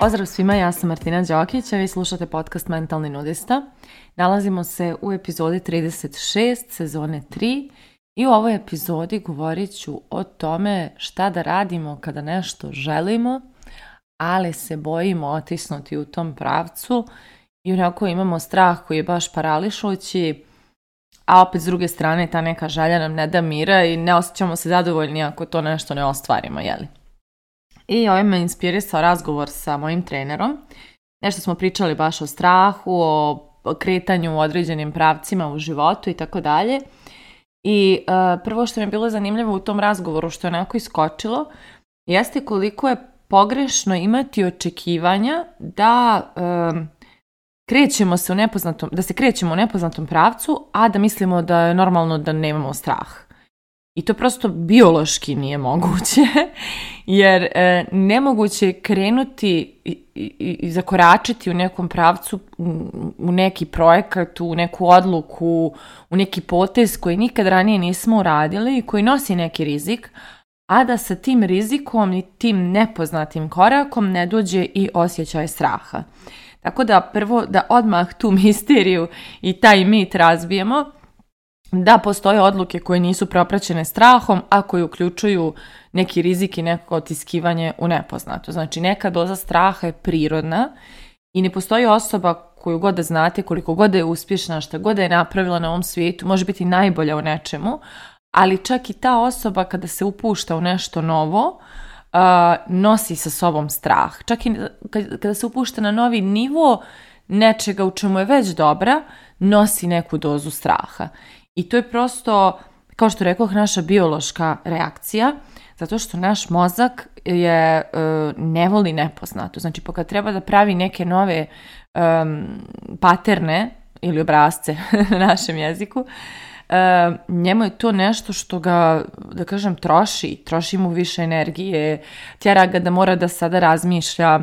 Pozdrav svima, ja sam Martina Đokić, a vi slušate podcast Mentalni nudista. Nalazimo se u epizodi 36, sezone 3 i u ovoj epizodi govorit ću o tome šta da radimo kada nešto želimo, ali se bojimo otisnuti u tom pravcu i onako imamo strah koji je baš parališući, a opet s druge strane ta neka žalja nam ne da mira i ne osjećamo se zadovoljni ako to nešto ne ostvarimo, jeli? I ovaj me inspirisao razgovor sa mojim trenerom. Nešto smo pričali baš o strahu, o kretanju u određenim pravcima u životu i tako dalje. I e, prvo što mi je bilo zanimljivo u tom razgovoru što je onako iskočilo jeste koliko je pogrešno imati očekivanja da e, krećemo se u nepoznatom, da se krećemo u nepoznatom pravcu, a da mislimo da je normalno da nemamo strah. I to prosto biološki nije moguće, jer e, nemoguće je krenuti i, i zakoračiti u nekom pravcu, u neki projekat, u neku odluku, u neki potez koji nikad ranije nismo uradili i koji nosi neki rizik, a da sa tim rizikom i tim nepoznatim korakom ne dođe i osjećaj straha. Tako da prvo da odmah tu misteriju i taj mit razbijemo, da postoje odluke koje nisu propraćene strahom, a koje uključuju neki rizik i neko otiskivanje u nepoznato. Znači neka doza straha je prirodna i ne postoji osoba koju god da znate, koliko god da je uspješna, što god da je napravila na ovom svijetu, može biti najbolja u nečemu, ali čak i ta osoba kada se upušta u nešto novo, nosi sa sobom strah. Čak i kada se upušta na novi nivo nečega u čemu je već dobra, nosi neku dozu straha. I to je prosto, kao što rekoh, naša biološka reakcija, zato što naš mozak je e, ne voli nepoznato. Znači, poka treba da pravi neke nove paterne ili obrazce na našem jeziku, E, njemu je to nešto što ga, da kažem, troši, troši mu više energije, tjera ga da mora da sada razmišlja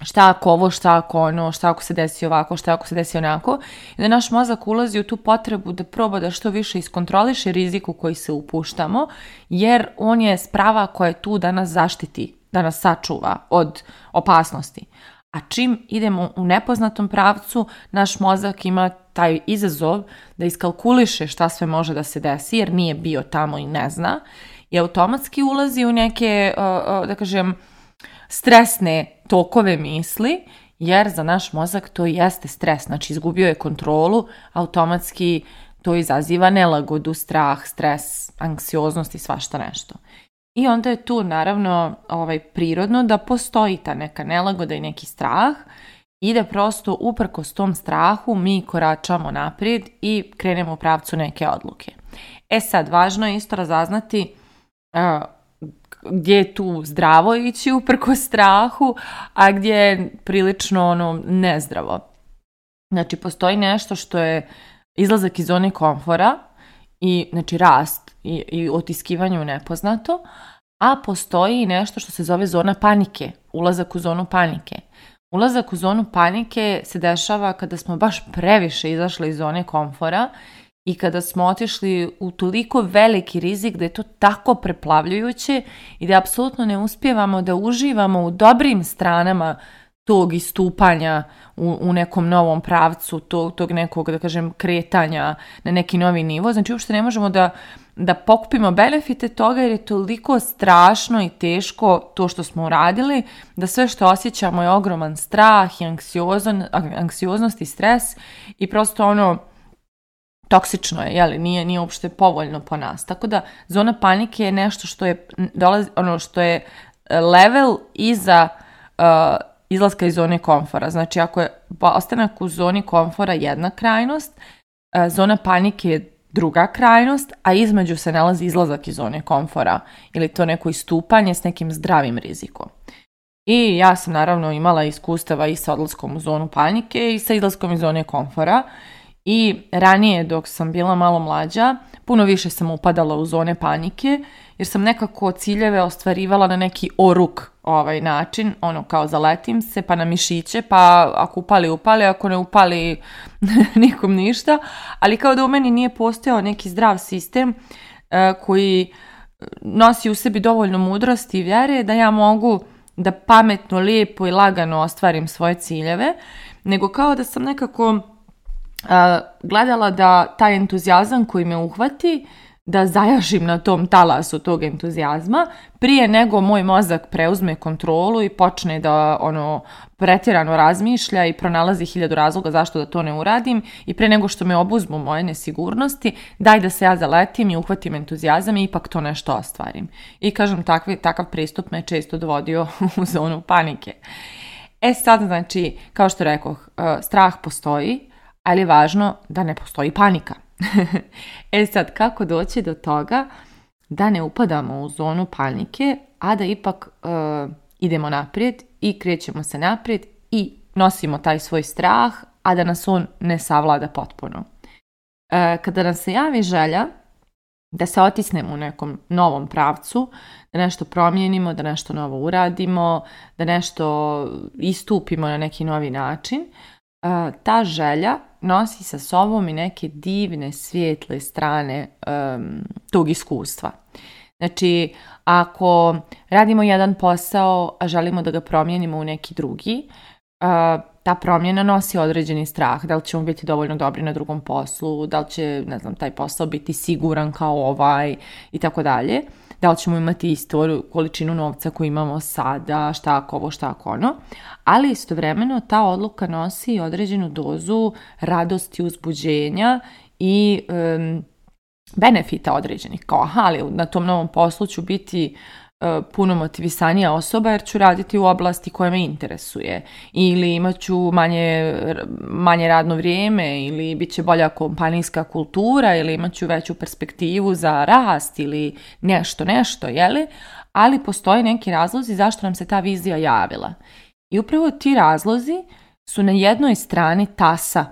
šta ako ovo, šta ako ono, šta ako se desi ovako, šta ako se desi onako. I da naš mozak ulazi u tu potrebu da proba da što više iskontroliše riziku koji se upuštamo, jer on je sprava koja je tu da nas zaštiti, da nas sačuva od opasnosti. A čim idemo u nepoznatom pravcu, naš mozak ima taj izazov da iskalkuliše šta sve može da se desi, jer nije bio tamo i ne zna, i automatski ulazi u neke, da kažem, stresne tokove misli, jer za naš mozak to jeste stres. Znači, izgubio je kontrolu, automatski to izaziva nelagodu, strah, stres, anksioznost i svašta nešto. I onda je tu naravno ovaj, prirodno da postoji ta neka nelagoda i neki strah i da prosto uprkos tom strahu mi koračamo naprijed i krenemo u pravcu neke odluke. E sad, važno je isto razaznati gdje je tu zdravo ići uprko strahu, a gdje je prilično ono nezdravo. Znači, postoji nešto što je izlazak iz zone komfora i znači rast i, i otiskivanju nepoznato, a postoji nešto što se zove zona panike, ulazak u zonu panike. Ulazak u zonu panike se dešava kada smo baš previše izašli iz zone komfora i kada smo otišli u toliko veliki rizik da je to tako preplavljujuće i da apsolutno ne uspjevamo da uživamo u dobrim stranama tog istupanja u, u nekom novom pravcu, tog, tog nekog, da kažem, kretanja na neki novi nivo. Znači, uopšte ne možemo da, da pokupimo benefite toga jer je toliko strašno i teško to što smo uradili, da sve što osjećamo je ogroman strah i anksioznost i stres i prosto ono, toksično je, jeli, nije, nije uopšte povoljno po nas. Tako da, zona panike je nešto što je, dolazi, ono, što je e, level iza e, izlaska iz zone komfora. Znači ako je ostanak u zoni komfora jedna krajnost, e, zona panike je druga krajnost, a između se nalazi izlazak iz zone komfora ili to neko istupanje s nekim zdravim rizikom. I ja sam naravno imala iskustava i sa odlaskom u zonu panike i sa izlaskom iz zone komfora i ranije dok sam bila malo mlađa, puno više sam upadala u zone panike, jer sam nekako ciljeve ostvarivala na neki oruk ovaj način, ono kao zaletim se, pa na mišiće, pa ako upali, upali, ako ne upali, nikom ništa, ali kao da u meni nije postojao neki zdrav sistem e, koji e, nosi u sebi dovoljno mudrosti i vjere da ja mogu da pametno, lijepo i lagano ostvarim svoje ciljeve, nego kao da sam nekako gledala da taj entuzijazam koji me uhvati, da zajažim na tom talasu tog entuzijazma prije nego moj mozak preuzme kontrolu i počne da ono pretjerano razmišlja i pronalazi hiljadu razloga zašto da to ne uradim i pre nego što me obuzmu moje nesigurnosti daj da se ja zaletim i uhvatim entuzijazam i ipak to nešto ostvarim. I kažem takvi, takav pristup me često dovodio u zonu panike. E sad znači kao što rekoh eh, strah postoji ali je važno da ne postoji panika. e sad, kako doći do toga da ne upadamo u zonu panike, a da ipak e, idemo naprijed i krećemo se naprijed i nosimo taj svoj strah, a da nas on ne savlada potpuno. E, kada nam se javi želja da se otisnemo u nekom novom pravcu, da nešto promijenimo, da nešto novo uradimo, da nešto istupimo na neki novi način, e, ta želja nosi sa sobom i neke divne, svijetle strane um, tog iskustva. Znači, ako radimo jedan posao, a želimo da ga promijenimo u neki drugi, ta promjena nosi određeni strah. Da li ćemo biti dovoljno dobri na drugom poslu, da li će, ne znam, taj posao biti siguran kao ovaj i tako dalje da li ćemo imati istu količinu novca koju imamo sada, šta ako ovo, šta ako ono, ali istovremeno ta odluka nosi određenu dozu radosti, uzbuđenja i benefita određenih, kao aha, ali na tom novom poslu ću biti E, puno motivisanija osoba jer ću raditi u oblasti koja me interesuje ili imat ću manje, manje radno vrijeme ili bit će bolja kompanijska kultura ili imat ću veću perspektivu za rast ili nešto, nešto, jeli? Ali postoje neki razlozi zašto nam se ta vizija javila. I upravo ti razlozi su na jednoj strani tasa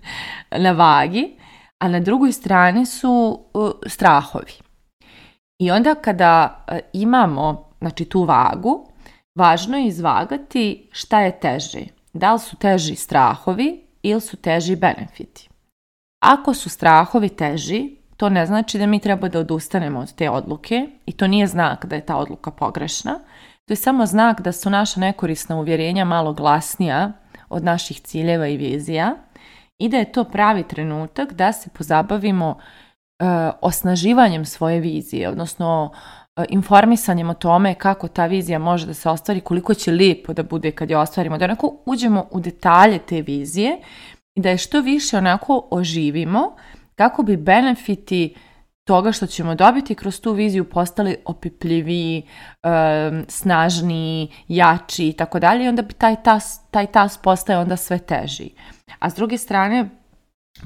na vagi, a na drugoj strani su e, strahovi. I onda kada e, imamo znači, tu vagu, važno je izvagati šta je teži. Da li su teži strahovi ili su teži benefiti. Ako su strahovi teži, to ne znači da mi treba da odustanemo od te odluke i to nije znak da je ta odluka pogrešna. To je samo znak da su naša nekorisna uvjerenja malo glasnija od naših ciljeva i vizija i da je to pravi trenutak da se pozabavimo E, osnaživanjem svoje vizije, odnosno e, informisanjem o tome kako ta vizija može da se ostvari, koliko će lijepo da bude kad je ostvarimo, da onako uđemo u detalje te vizije i da je što više onako oživimo kako bi benefiti toga što ćemo dobiti kroz tu viziju postali opipljiviji, e, snažniji, jači i tako dalje i onda bi taj tas, taj tas postaje onda sve teži. A s druge strane,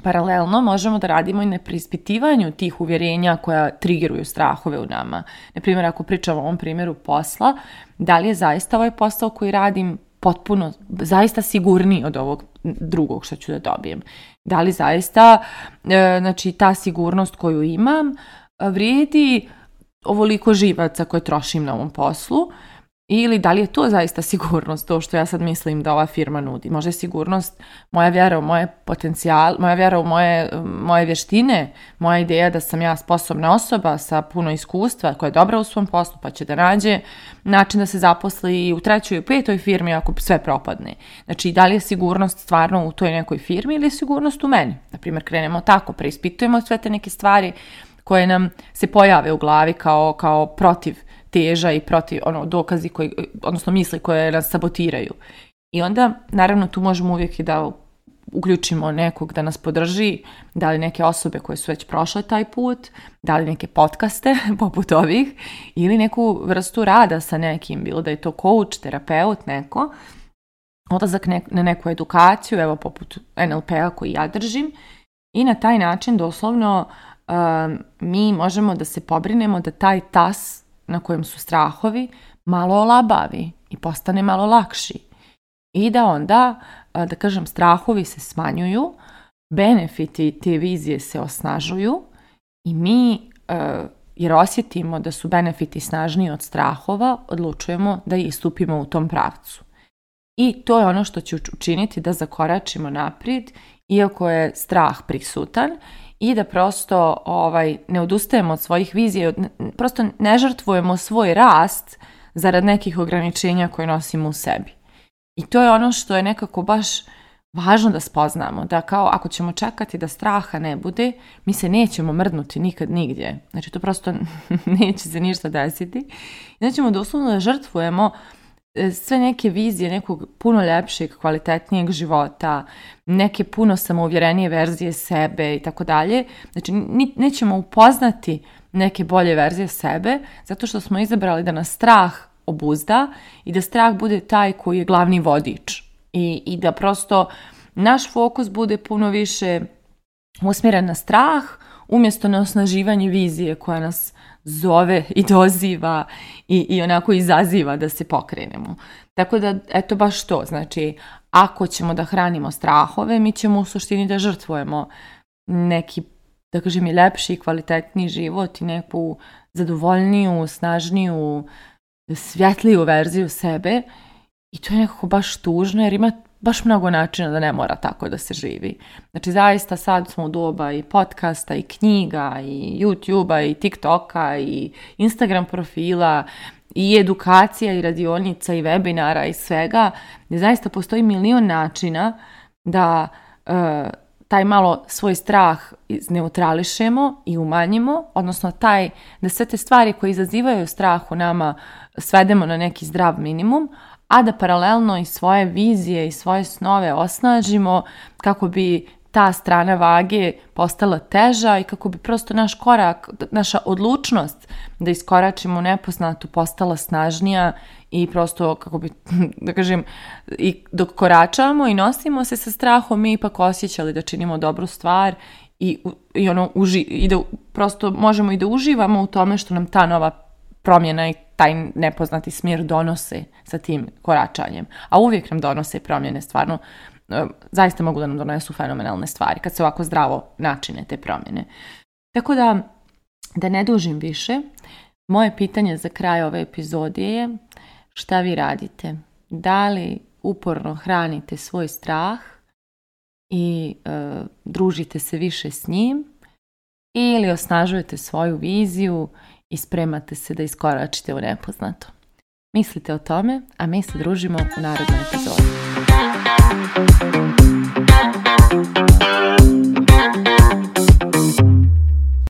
Paralelno možemo da radimo i na preispitivanju tih uvjerenja koja trigiruju strahove u nama. Na primjer, ako pričamo o ovom primjeru posla, da li je zaista ovaj posao koji radim potpuno, zaista sigurniji od ovog drugog što ću da dobijem? Da li zaista e, znači, ta sigurnost koju imam vrijedi ovoliko živaca koje trošim na ovom poslu? Ili da li je to zaista sigurnost, to što ja sad mislim da ova firma nudi? Možda je sigurnost moja vjera u moje potencijal, moja vjera u moje, moje vještine, moja ideja da sam ja sposobna osoba sa puno iskustva koja je dobra u svom poslu pa će da nađe način da se zaposli i u trećoj i petoj firmi ako sve propadne. Znači, da li je sigurnost stvarno u toj nekoj firmi ili je sigurnost u meni? Naprimjer, krenemo tako, preispitujemo sve te neke stvari koje nam se pojave u glavi kao, kao protiv teža i protiv, ono, dokazi koji, odnosno misli koje nas sabotiraju. I onda, naravno, tu možemo uvijek i da uključimo nekog da nas podrži, da li neke osobe koje su već prošle taj put, da li neke podcaste poput ovih ili neku vrstu rada sa nekim, bilo da je to coach, terapeut, neko, odlazak ne, na neku edukaciju, evo poput NLP-a koji ja držim i na taj način doslovno eh, mi možemo da se pobrinemo da taj tas na kojem su strahovi malo olabavi i postane malo lakši. I da onda, da kažem, strahovi se smanjuju, benefiti te vizije se osnažuju i mi, jer osjetimo da su benefiti snažniji od strahova, odlučujemo da istupimo u tom pravcu. I to je ono što će učiniti da zakoračimo naprijed, iako je strah prisutan i da prosto ovaj, ne odustajemo od svojih vizija, prosto ne žrtvujemo svoj rast zarad nekih ograničenja koje nosimo u sebi. I to je ono što je nekako baš važno da spoznamo, da kao ako ćemo čekati da straha ne bude, mi se nećemo mrdnuti nikad nigdje. Znači to prosto neće se ništa desiti. znači ćemo doslovno da žrtvujemo sve neke vizije nekog puno ljepšeg, kvalitetnijeg života, neke puno samouvjerenije verzije sebe i tako dalje. Znači, nećemo upoznati neke bolje verzije sebe, zato što smo izabrali da nas strah obuzda i da strah bude taj koji je glavni vodič. I, i da prosto naš fokus bude puno više usmjeren na strah, umjesto na osnaživanje vizije koja nas zove i doziva i, i onako izaziva da se pokrenemo. Tako da, eto baš to, znači ako ćemo da hranimo strahove, mi ćemo u suštini da žrtvujemo neki, da kažem, i lepši i kvalitetniji život i neku zadovoljniju, snažniju, svjetliju verziju sebe i to je nekako baš tužno jer ima baš mnogo načina da ne mora tako da se živi. Znači zaista sad smo u doba i podcasta i knjiga i YouTube-a i TikToka i Instagram profila i edukacija i radionica i webinara i svega. Gdje zaista postoji milion načina da e, taj malo svoj strah neutrališemo i umanjimo, odnosno taj da sve te stvari koje izazivaju strah u nama svedemo na neki zdrav minimum, a da paralelno i svoje vizije i svoje snove osnažimo kako bi ta strana vage postala teža i kako bi prosto naš korak, naša odlučnost da iskoračimo nepoznatu postala snažnija i prosto kako bi, da kažem, i dok koračamo i nosimo se sa strahom, mi ipak osjećali da činimo dobru stvar i, i, ono, uži, i da prosto možemo i da uživamo u tome što nam ta nova promjena i taj nepoznati smjer donose sa tim koračanjem. A uvijek nam donose promjene, stvarno e, zaista mogu da nam donesu fenomenalne stvari kad se ovako zdravo načine te promjene. Tako da, da ne dužim više, moje pitanje za kraj ove epizodije je šta vi radite? Da li uporno hranite svoj strah i e, družite se više s njim ili osnažujete svoju viziju i spremate se da iskoračite u nepoznato. Mislite o tome, a mi se družimo u narodnoj epizodi.